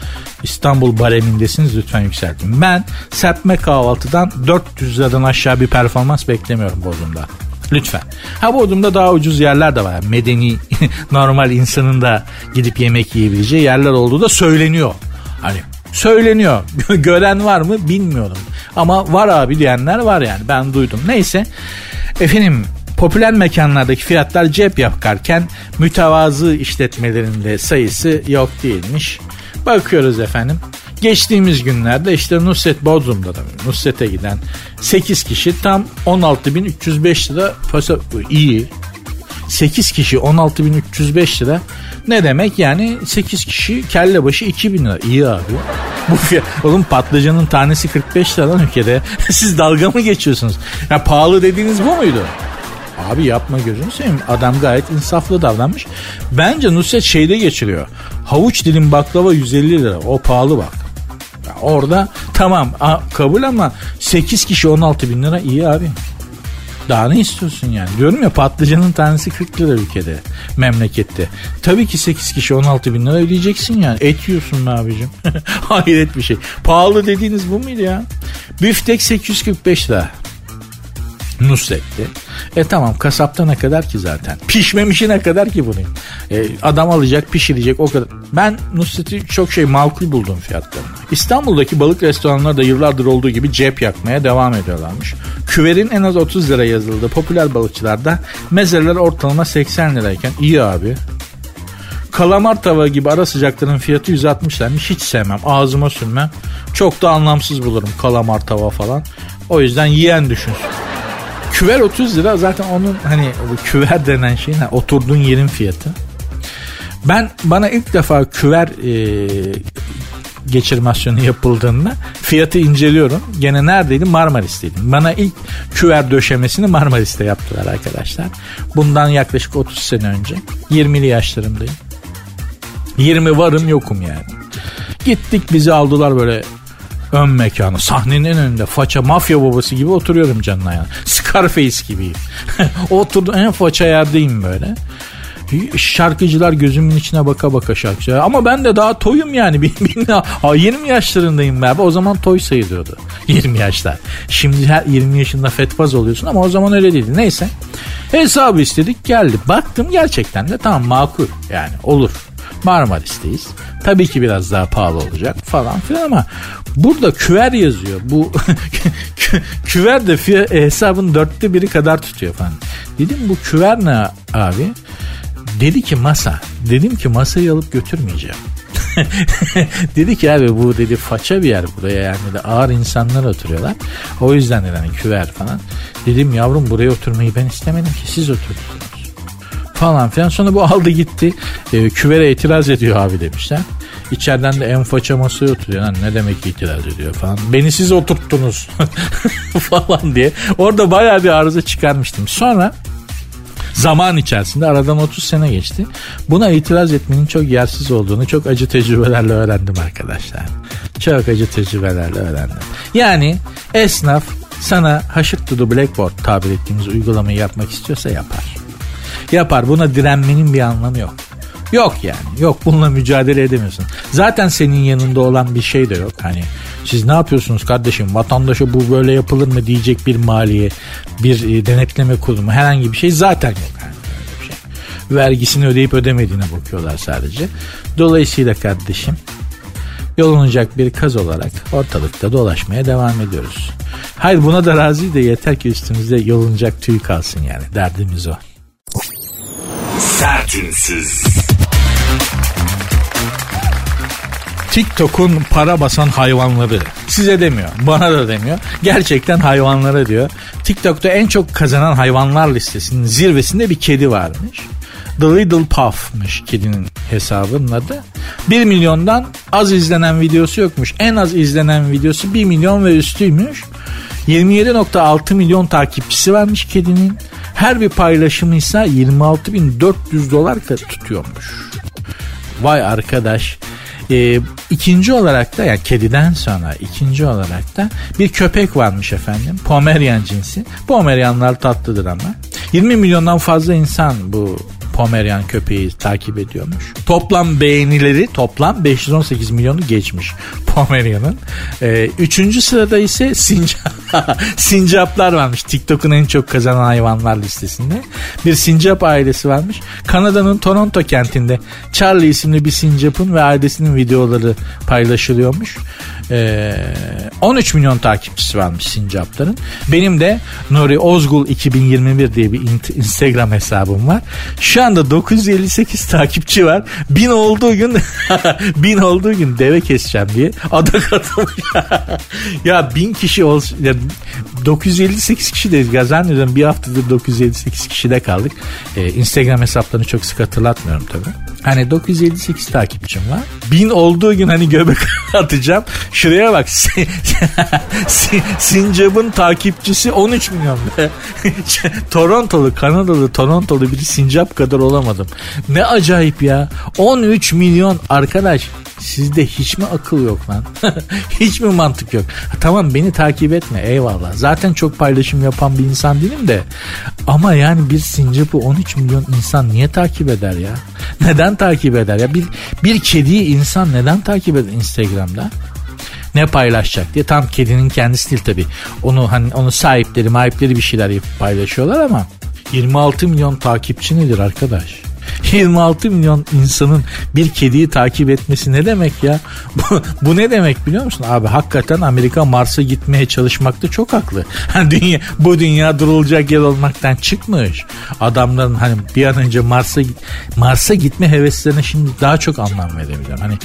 İstanbul baremindesiniz lütfen yükseltin. Ben serpme kahvaltıdan 400 liradan aşağı bir performans beklemiyorum Bodrum'da. Lütfen. Ha Bodrum'da daha ucuz yerler de var. Medeni, normal insanın da gidip yemek yiyebileceği yerler olduğu da söyleniyor. Hani söyleniyor. Gören var mı bilmiyorum. Ama var abi diyenler var yani ben duydum. Neyse efendim popüler mekanlardaki fiyatlar cep yakarken mütevazı işletmelerinde sayısı yok değilmiş. Bakıyoruz efendim. Geçtiğimiz günlerde işte Nusret Bodrum'da da Nusret'e giden 8 kişi tam 16.305 lira pasa iyi. 8 kişi 16.305 lira ne demek yani 8 kişi kelle başı 2000 lira iyi abi. Bu oğlum patlıcanın tanesi 45 lira lan ülkede. Siz dalga mı geçiyorsunuz? Ya pahalı dediğiniz bu muydu? Abi yapma gözünü seveyim. Adam gayet insaflı davranmış. Bence Nusret şeyde geçiriyor. Havuç dilim baklava 150 lira. O pahalı bak. Ya orada tamam a, kabul ama 8 kişi 16 bin lira iyi abi. Daha ne istiyorsun yani? Diyorum ya patlıcanın tanesi 40 lira ülkede. Memlekette. Tabii ki 8 kişi 16 bin lira ödeyeceksin yani. Et yiyorsun be abicim. Hayret bir şey. Pahalı dediğiniz bu muydu ya? Büftek 845 lira. Nusret'ti. E tamam kasapta ne kadar ki zaten. Pişmemişi ne kadar ki bunun. E, adam alacak pişirecek o kadar. Ben Nusret'i çok şey makul buldum fiyatlarını. İstanbul'daki balık restoranları da yıllardır olduğu gibi cep yakmaya devam ediyorlarmış. Küverin en az 30 lira yazıldığı popüler balıkçılarda mezeler ortalama 80 lirayken iyi abi. Kalamar tava gibi ara sıcakların fiyatı 160 liraymış. Hiç sevmem. Ağzıma sürmem. Çok da anlamsız bulurum kalamar tava falan. O yüzden yiyen düşünsün. Küver 30 lira zaten onun hani küver denen şeyin oturduğun yerin fiyatı. Ben bana ilk defa küver e, geçirmasyonu yapıldığında fiyatı inceliyorum. Gene neredeydim? Marmaris'teydim. Bana ilk küver döşemesini Marmaris'te yaptılar arkadaşlar. Bundan yaklaşık 30 sene önce. 20'li yaşlarımdayım. 20 varım yokum yani. Gittik bizi aldılar böyle ön mekanı sahnenin en önünde faça mafya babası gibi oturuyorum canına yani. Scarface gibiyim. Oturdum en faça yerdeyim böyle. Şarkıcılar gözümün içine baka baka şarkıcılar. Ama ben de daha toyum yani. 20 yaşlarındayım ben. O zaman toy sayılıyordu. 20 yaşlar. Şimdi her 20 yaşında fetfaz oluyorsun ama o zaman öyle değildi. Neyse. Hesabı istedik geldi. Baktım gerçekten de tamam makul. Yani olur. Marmaris'teyiz. Tabii ki biraz daha pahalı olacak falan filan ama burada küver yazıyor. Bu küver de fiyat, hesabın dörtte biri kadar tutuyor falan. Dedim bu küver ne abi? Dedi ki masa. Dedim ki masayı alıp götürmeyeceğim. dedi ki abi bu dedi faça bir yer buraya yani de ağır insanlar oturuyorlar. O yüzden dedi hani küver falan. Dedim yavrum buraya oturmayı ben istemedim ki siz oturdunuz. Falan filan. Sonra bu aldı gitti. E, küvere itiraz ediyor abi demişler. İçeriden de en faça masaya oturuyor. Lan ne demek itiraz ediyor falan. Beni siz oturttunuz falan diye. Orada bayağı bir arıza çıkarmıştım. Sonra zaman içerisinde aradan 30 sene geçti. Buna itiraz etmenin çok yersiz olduğunu çok acı tecrübelerle öğrendim arkadaşlar. Çok acı tecrübelerle öğrendim. Yani esnaf sana haşık to the blackboard tabir ettiğimiz uygulamayı yapmak istiyorsa yapar. Yapar. Buna direnmenin bir anlamı yok. Yok yani. Yok bununla mücadele edemiyorsun. Zaten senin yanında olan bir şey de yok. Hani siz ne yapıyorsunuz kardeşim? Vatandaşa bu böyle yapılır mı diyecek bir maliye, bir e, denetleme kurumu herhangi bir şey zaten yok. Yani şey. Vergisini ödeyip ödemediğine bakıyorlar sadece. Dolayısıyla kardeşim yolunacak bir kaz olarak ortalıkta dolaşmaya devam ediyoruz. Hayır buna da razı da yeter ki üstümüzde yolunacak tüy kalsın yani derdimiz o. Sertünsüz. TikTok'un para basan hayvanları. Size demiyor, bana da demiyor. Gerçekten hayvanlara diyor. TikTok'ta en çok kazanan hayvanlar listesinin zirvesinde bir kedi varmış. The Little Puff'mış kedinin hesabının adı. 1 milyondan az izlenen videosu yokmuş. En az izlenen videosu 1 milyon ve üstüymüş. 27.6 milyon takipçisi varmış kedinin. Her bir paylaşımı ise 26.400 dolar tutuyormuş. Vay arkadaş. Ee, ikinci olarak da yani kediden sonra ikinci olarak da bir köpek varmış efendim. Pomerian cinsi. Pomerianlar tatlıdır ama. 20 milyondan fazla insan bu Pomerian köpeği takip ediyormuş. Toplam beğenileri toplam 518 milyonu geçmiş Pomerian'ın. Ee, üçüncü sırada ise sincap, sincaplar varmış. TikTok'un en çok kazanan hayvanlar listesinde. Bir sincap ailesi varmış. Kanada'nın Toronto kentinde Charlie isimli bir sincapın ve ailesinin videoları paylaşılıyormuş. Ee, 13 milyon takipçisi varmış sincapların. Benim de Nuri Ozgul 2021 diye bir Instagram hesabım var. Şu anda 958 takipçi var. Bin olduğu gün bin olduğu gün deve keseceğim diye adak atılmış. ya bin kişi olsun. Ya 958 kişi de zannediyorum bir haftadır 958 kişide kaldık. Ee, Instagram hesaplarını çok sık hatırlatmıyorum tabii. Hani 958 takipçim var. Bin olduğu gün hani göbek atacağım. Şuraya bak. Sincap'ın takipçisi 13 milyon. Torontolu, Kanadalı, Torontolu bir Sincap kadar olamadım. Ne acayip ya. 13 milyon arkadaş. Sizde hiç mi akıl yok lan? hiç mi mantık yok? Tamam beni takip etme eyvallah. Zaten çok paylaşım yapan bir insan değilim de. Ama yani bir sincapı 13 milyon insan niye takip eder ya? Neden takip eder ya? Bir, bir kediyi insan neden takip eder Instagram'da? ne paylaşacak diye. Tam kedinin kendisi değil tabi. Onu hani onu sahipleri, mahipleri bir şeyler yapıp paylaşıyorlar ama 26 milyon takipçi nedir arkadaş? 26 milyon insanın bir kediyi takip etmesi ne demek ya? Bu, ne demek biliyor musun? Abi hakikaten Amerika Mars'a gitmeye çalışmakta çok haklı. Dünya, bu dünya durulacak yer olmaktan çıkmış. Adamların hani bir an önce Mars'a Mars'a gitme heveslerine şimdi daha çok anlam verebiliyorum. Hani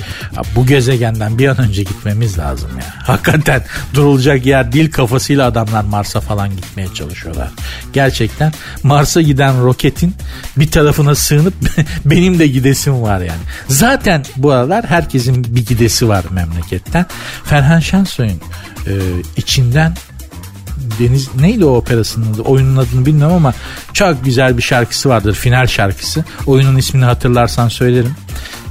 bu gezegenden bir an önce gitmemiz lazım ya. Hakikaten durulacak yer değil kafasıyla adamlar Mars'a falan gitmeye çalışıyorlar. Gerçekten Mars'a giden roketin bir tarafına sığınıp benim de gidesim var yani. Zaten bu aralar herkesin bir gidesi var memleketten. Ferhan Şensoy'un e, içinden Deniz neydi o operasının adı? Oyunun adını bilmiyorum ama çok güzel bir şarkısı vardır. Final şarkısı. Oyunun ismini hatırlarsan söylerim.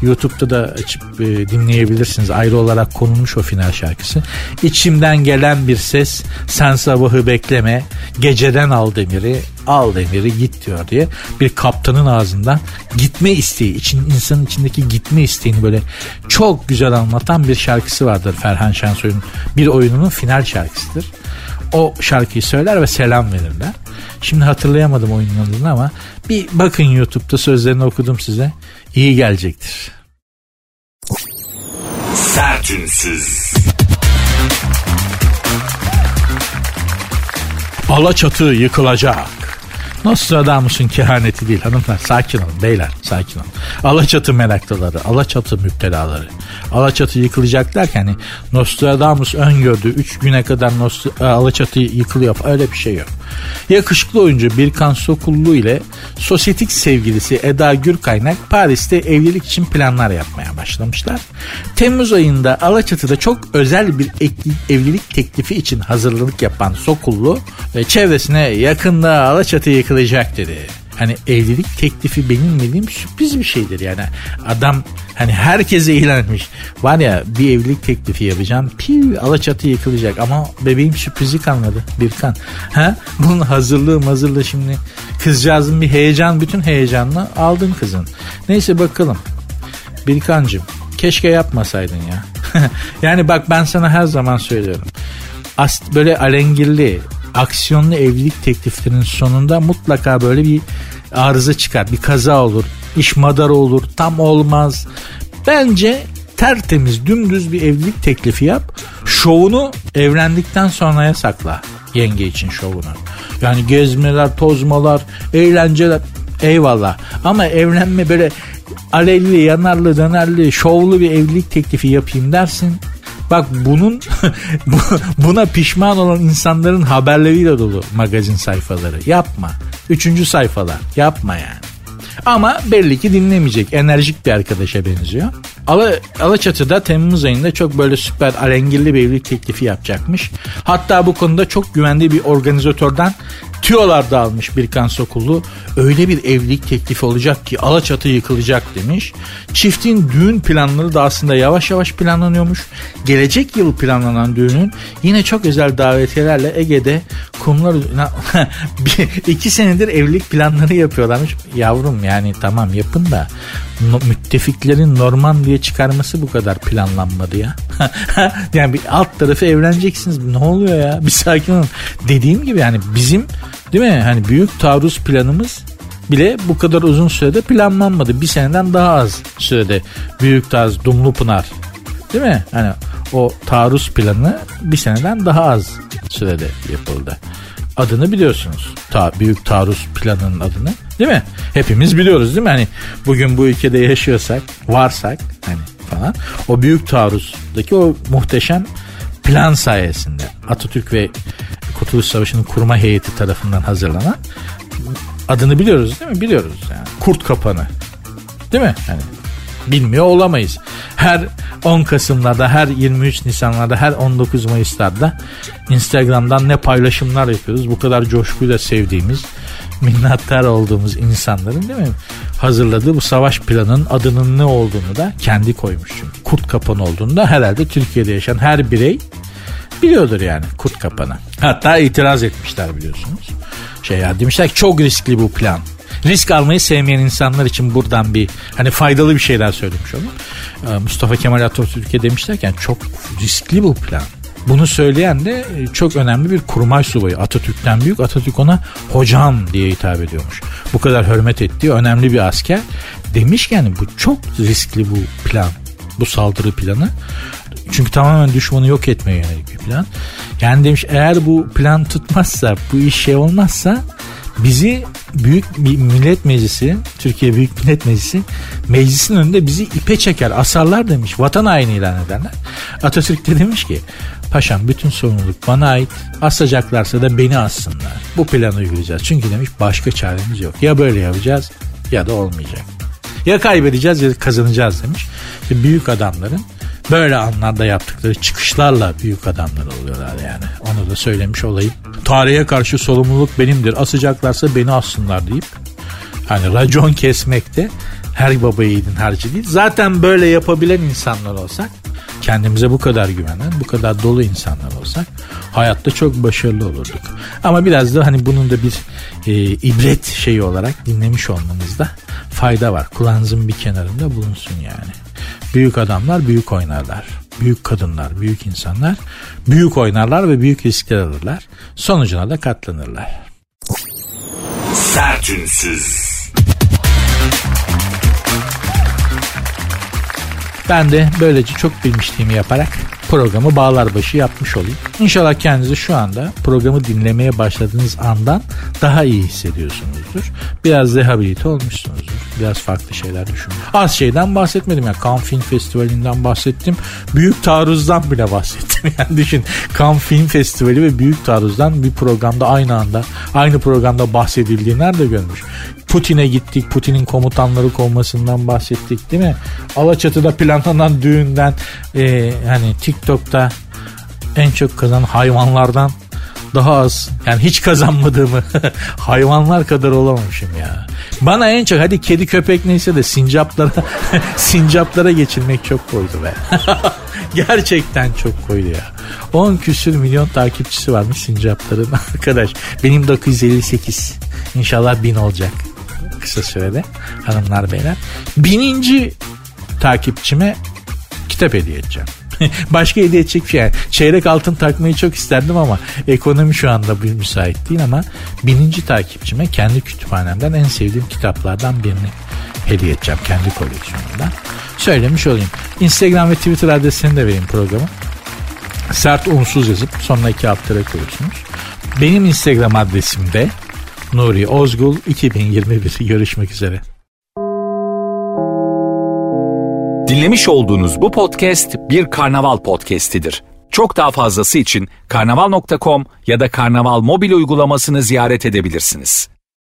YouTube'da da açıp e, dinleyebilirsiniz. Ayrı olarak konulmuş o final şarkısı. İçimden gelen bir ses sen sabahı bekleme geceden al demiri al demiri git diyor diye bir kaptanın ağzından gitme isteği için insanın içindeki gitme isteğini böyle çok güzel anlatan bir şarkısı vardır Ferhan Şensoy'un bir oyununun final şarkısıdır o şarkıyı söyler ve selam verirler. Şimdi hatırlayamadım oyunun adını ama bir bakın YouTube'da sözlerini okudum size. İyi gelecektir. Sertünsüz. Alaçatı yıkılacak. Nostradamus'un kehaneti değil hanımlar. Sakin olun beyler sakin olun. Alaçatı meraklıları, Alaçatı müptelaları. Alaçatı yıkılacak derken hani Nostradamus öngördü. 3 güne kadar Nostra- Alaçatı yıkılıyor. Öyle bir şey yok. Yakışıklı oyuncu Birkan Sokullu ile sosyetik sevgilisi Eda Gürkaynak Paris'te evlilik için planlar yapmaya başlamışlar. Temmuz ayında Alaçatı'da çok özel bir evlilik teklifi için hazırlık yapan Sokullu ve çevresine yakında Alaçatı yıkılacak dedi hani evlilik teklifi benim dediğim sürpriz bir şeydir yani. Adam hani herkese ilanmış. Var ya bir evlilik teklifi yapacağım. Piv alaçatı yıkılacak ama bebeğim sürprizi kalmadı bir kan. Ha? Bunun hazırlığı hazırlığı şimdi kızcağızın bir heyecan bütün heyecanla aldın kızın. Neyse bakalım. Birkancım keşke yapmasaydın ya. yani bak ben sana her zaman söylüyorum. As böyle alengirli aksiyonlu evlilik tekliflerinin sonunda mutlaka böyle bir arıza çıkar. Bir kaza olur. iş madara olur. Tam olmaz. Bence tertemiz dümdüz bir evlilik teklifi yap. Şovunu evlendikten sonraya sakla. Yenge için şovunu. Yani gezmeler, tozmalar, eğlenceler eyvallah. Ama evlenme böyle alevli, yanarlı, dönerli, şovlu bir evlilik teklifi yapayım dersin. Bak bunun buna pişman olan insanların haberleriyle dolu magazin sayfaları. Yapma. Üçüncü sayfalar. Yapma yani. Ama belli ki dinlemeyecek. Enerjik bir arkadaşa benziyor. Ala, Alaçatı'da Temmuz ayında çok böyle süper alengirli bir evlilik teklifi yapacakmış. Hatta bu konuda çok güvendiği bir organizatörden tüyolar da almış Birkan Sokullu. Öyle bir evlilik teklifi olacak ki Alaçatı yıkılacak demiş. Çiftin düğün planları da aslında yavaş yavaş planlanıyormuş. Gelecek yıl planlanan düğünün yine çok özel davetiyelerle Ege'de kumlar iki senedir evlilik planları yapıyorlarmış. Yavrum yani tamam yapın da no, müttefiklerin Norman diye çıkarması bu kadar planlanmadı ya. yani bir alt tarafı evleneceksiniz. Ne oluyor ya? Bir sakin olun. Dediğim gibi yani bizim değil mi? Hani büyük taarruz planımız bile bu kadar uzun sürede planlanmadı. Bir seneden daha az sürede büyük taarruz Dumlu Pınar değil mi? Hani o taarruz planı bir seneden daha az sürede yapıldı. Adını biliyorsunuz. Ta, büyük taarruz planının adını. Değil mi? Hepimiz biliyoruz değil mi? Hani bugün bu ülkede yaşıyorsak, varsak hani falan. O büyük taarruzdaki o muhteşem plan sayesinde Atatürk ve Kurtuluş Savaşı'nın kurma heyeti tarafından hazırlanan adını biliyoruz değil mi? Biliyoruz yani. Kurt kapanı. Değil mi? Hani bilmiyor olamayız. Her 10 Kasım'larda, her 23 Nisan'larda, her 19 Mayıs'larda Instagram'dan ne paylaşımlar yapıyoruz. Bu kadar coşkuyla sevdiğimiz, minnettar olduğumuz insanların değil mi? Hazırladığı bu savaş planının adının ne olduğunu da kendi koymuş çünkü. Kurt kapan olduğunu da herhalde Türkiye'de yaşayan her birey biliyordur yani kurt kapanı. Hatta itiraz etmişler biliyorsunuz. Şey ya demişler ki çok riskli bu plan. Risk almayı sevmeyen insanlar için buradan bir hani faydalı bir şeyler söylemiş onu. Ee, Mustafa Kemal Atatürk'e demişlerken çok riskli bu plan. Bunu söyleyen de e, çok önemli bir kurmay subayı. Atatürk'ten büyük. Atatürk ona hocam diye hitap ediyormuş. Bu kadar hürmet ettiği önemli bir asker. Demiş ki yani bu çok riskli bu plan. Bu saldırı planı. Çünkü tamamen düşmanı yok etmeye yönelik bir plan. Yani demiş eğer bu plan tutmazsa, bu iş şey olmazsa bizi Büyük Millet Meclisi, Türkiye Büyük Millet Meclisi meclisin önünde bizi ipe çeker, asarlar demiş. Vatan haini ilan ederler. Atatürk de demiş ki paşam bütün sorumluluk bana ait. Asacaklarsa da beni assınlar. Bu planı uygulayacağız. Çünkü demiş başka çaremiz yok. Ya böyle yapacağız ya da olmayacak. Ya kaybedeceğiz ya kazanacağız demiş. İşte büyük adamların böyle anlarda yaptıkları çıkışlarla büyük adamlar oluyorlar yani. Onu da söylemiş olayım. Tarihe karşı sorumluluk benimdir. Asacaklarsa beni assınlar deyip hani racon kesmekte her baba yiğidin harcı değil. Zaten böyle yapabilen insanlar olsak kendimize bu kadar güvenen, bu kadar dolu insanlar olsak hayatta çok başarılı olurduk. Ama biraz da hani bunun da bir e, ibret şeyi olarak dinlemiş olmanızda fayda var. Kulağınızın bir kenarında bulunsun yani. Büyük adamlar büyük oynarlar. Büyük kadınlar, büyük insanlar büyük oynarlar ve büyük riskler alırlar. Sonucuna da katlanırlar. Sertünsüz. Ben de böylece çok bilmişliğimi yaparak programı bağlar başı yapmış olayım. İnşallah kendinizi şu anda programı dinlemeye başladığınız andan daha iyi hissediyorsunuzdur. Biraz rehabilite olmuşsunuzdur. Biraz farklı şeyler düşünün. Az şeyden bahsetmedim ya. Cannes Film Festivali'nden bahsettim. Büyük taarruzdan bile bahsettim. Yani düşün Cannes Film Festivali ve Büyük Taarruz'dan bir programda aynı anda aynı programda bahsedildiği nerede görmüş? Putin'e gittik. Putin'in komutanları kovmasından bahsettik değil mi? Alaçatı'da planlanan düğünden e, hani TikTok'ta en çok kazanan hayvanlardan daha az yani hiç kazanmadığımı hayvanlar kadar olamamışım ya. Bana en çok hadi kedi köpek neyse de sincaplara sincaplara geçilmek çok koydu be. Gerçekten çok koydu ya. 10 küsür milyon takipçisi varmış sincapların arkadaş. Benim 958. İnşallah bin olacak kısa sürede hanımlar beyler. Bininci takipçime kitap hediye edeceğim. Başka hediye edecek şey. Yani çeyrek altın takmayı çok isterdim ama ekonomi şu anda bir müsait değil ama bininci takipçime kendi kütüphanemden en sevdiğim kitaplardan birini hediye edeceğim kendi koleksiyonumdan. Söylemiş olayım. Instagram ve Twitter adresini de vereyim programı. Sert unsuz yazıp sonuna iki alt koyuyorsunuz. Benim Instagram adresim de Nuri Ozgul 2021 görüşmek üzere. Dinlemiş olduğunuz bu podcast bir karnaval podcastidir. Çok daha fazlası için karnaval.com ya da karnaval mobil uygulamasını ziyaret edebilirsiniz.